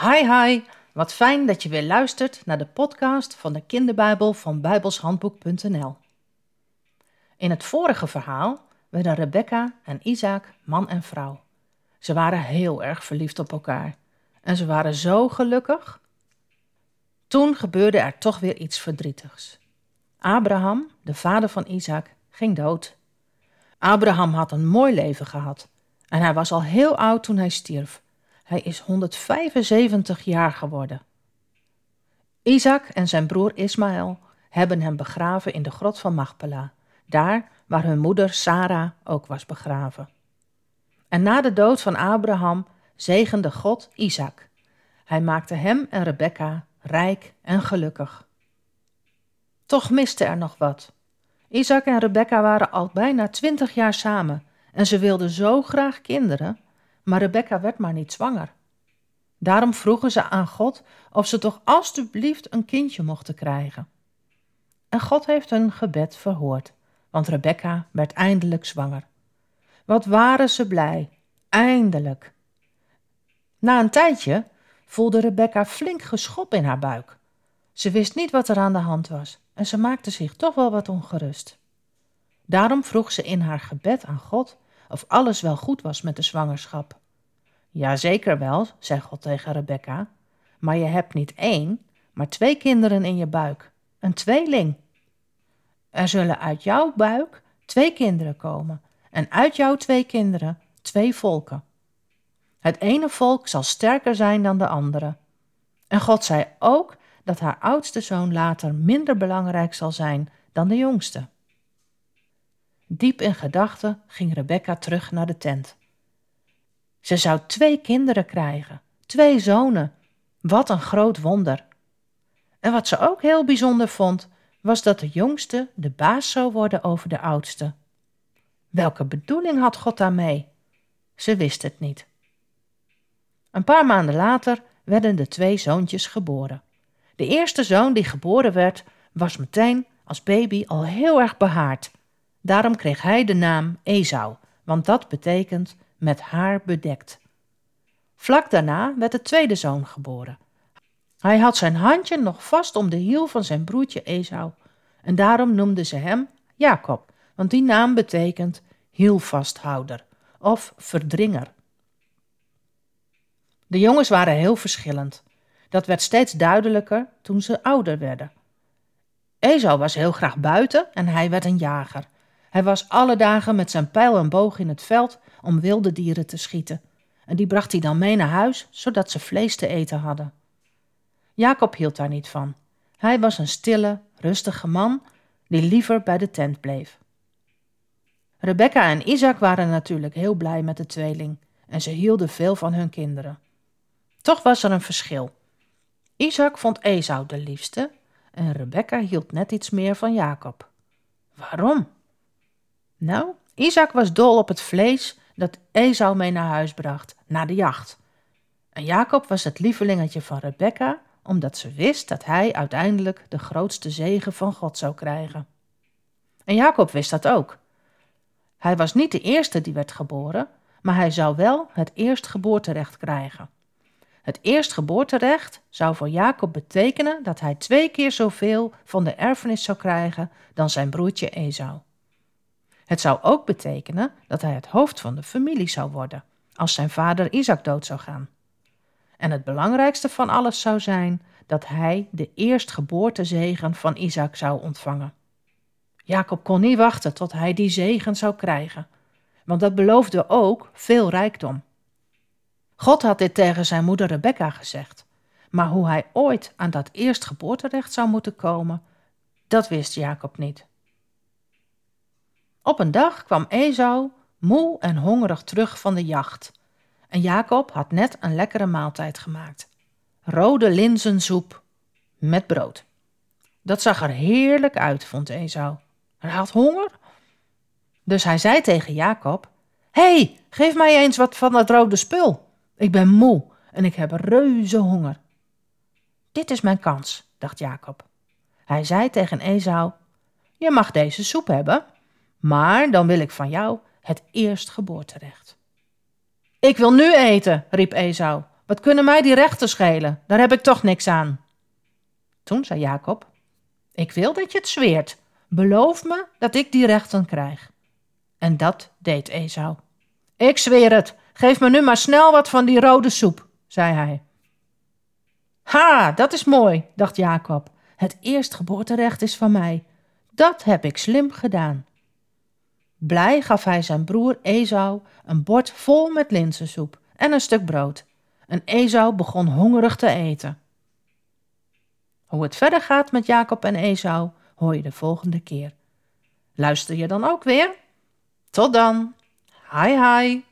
Hi hi, wat fijn dat je weer luistert naar de podcast van de kinderbijbel van bijbelshandboek.nl. In het vorige verhaal werden Rebecca en Isaac man en vrouw. Ze waren heel erg verliefd op elkaar en ze waren zo gelukkig. Toen gebeurde er toch weer iets verdrietigs. Abraham, de vader van Isaac, ging dood. Abraham had een mooi leven gehad en hij was al heel oud toen hij stierf. Hij is 175 jaar geworden. Isaac en zijn broer Ismaël hebben hem begraven in de grot van Machpela, daar waar hun moeder Sarah ook was begraven. En na de dood van Abraham zegende God Isaac. Hij maakte hem en Rebekka rijk en gelukkig. Toch miste er nog wat. Isaac en Rebekka waren al bijna twintig jaar samen en ze wilden zo graag kinderen, maar Rebekka werd maar niet zwanger. Daarom vroegen ze aan God of ze toch alstublieft een kindje mochten krijgen. En God heeft hun gebed verhoord, want Rebekka werd eindelijk zwanger. Wat waren ze blij, eindelijk. Na een tijdje voelde Rebekka flink geschop in haar buik. Ze wist niet wat er aan de hand was en ze maakte zich toch wel wat ongerust. Daarom vroeg ze in haar gebed aan God of alles wel goed was met de zwangerschap. Ja, zeker wel, zei God tegen Rebekka, maar je hebt niet één, maar twee kinderen in je buik, een tweeling. Er zullen uit jouw buik twee kinderen komen en uit jouw twee kinderen twee volken. Het ene volk zal sterker zijn dan de andere. En God zei ook dat haar oudste zoon later minder belangrijk zal zijn dan de jongste. Diep in gedachten ging Rebecca terug naar de tent. Ze zou twee kinderen krijgen, twee zonen. Wat een groot wonder. En wat ze ook heel bijzonder vond, was dat de jongste de baas zou worden over de oudste. Welke bedoeling had God daarmee? Ze wist het niet. Een paar maanden later werden de twee zoontjes geboren. De eerste zoon die geboren werd, was meteen als baby al heel erg behaard. Daarom kreeg hij de naam Esau, want dat betekent met haar bedekt. Vlak daarna werd de tweede zoon geboren. Hij had zijn handje nog vast om de hiel van zijn broertje Esau, en daarom noemden ze hem Jacob, want die naam betekent hielvasthouder of verdringer. De jongens waren heel verschillend. Dat werd steeds duidelijker toen ze ouder werden. Esau was heel graag buiten en hij werd een jager. Hij was alle dagen met zijn pijl en boog in het veld om wilde dieren te schieten. En die bracht hij dan mee naar huis, zodat ze vlees te eten hadden. Jacob hield daar niet van. Hij was een stille, rustige man die liever bij de tent bleef. Rebecca en Isaac waren natuurlijk heel blij met de tweeling en ze hielden veel van hun kinderen. Toch was er een verschil. Isaac vond Esau de liefste en Rebecca hield net iets meer van Jacob. Waarom? Nou, Isaac was dol op het vlees dat Esau mee naar huis bracht, na de jacht. En Jacob was het lievelingetje van Rebecca, omdat ze wist dat hij uiteindelijk de grootste zegen van God zou krijgen. En Jacob wist dat ook. Hij was niet de eerste die werd geboren, maar hij zou wel het eerstgeboorterecht krijgen. Het eerstgeboorterecht zou voor Jacob betekenen dat hij twee keer zoveel van de erfenis zou krijgen dan zijn broertje Esau. Het zou ook betekenen dat hij het hoofd van de familie zou worden, als zijn vader Isaac dood zou gaan. En het belangrijkste van alles zou zijn dat hij de eerstgeboortezegen van Isaac zou ontvangen. Jacob kon niet wachten tot hij die zegen zou krijgen, want dat beloofde ook veel rijkdom. God had dit tegen zijn moeder Rebecca gezegd, maar hoe hij ooit aan dat eerstgeboorterecht zou moeten komen, dat wist Jacob niet. Op een dag kwam Esau moe en hongerig terug van de jacht. En Jacob had net een lekkere maaltijd gemaakt. Rode linzensoep met brood. Dat zag er heerlijk uit, vond Esau. Hij had honger. Dus hij zei tegen Jacob: Hé, hey, geef mij eens wat van dat rode spul. Ik ben moe en ik heb reuze honger. Dit is mijn kans, dacht Jacob. Hij zei tegen Esau: Je mag deze soep hebben, maar dan wil ik van jou het eerstgeboorterecht. Ik wil nu eten, riep Esau, Wat kunnen mij die rechten schelen? Daar heb ik toch niks aan. Toen zei Jacob: Ik wil dat je het zweert. Beloof me dat ik die rechten krijg. En dat deed Esau. Ik zweer het. Geef me nu maar snel wat van die rode soep, zei hij. Ha, dat is mooi, dacht Jacob. Het eerstgeboorterecht is van mij. Dat heb ik slim gedaan. Blij gaf hij zijn broer Esau een bord vol met linzensoep en een stuk brood. En Esau begon hongerig te eten. Hoe het verder gaat met Jacob en Esau hoor je de volgende keer. Luister je dan ook weer? Tot dan. Hi hi.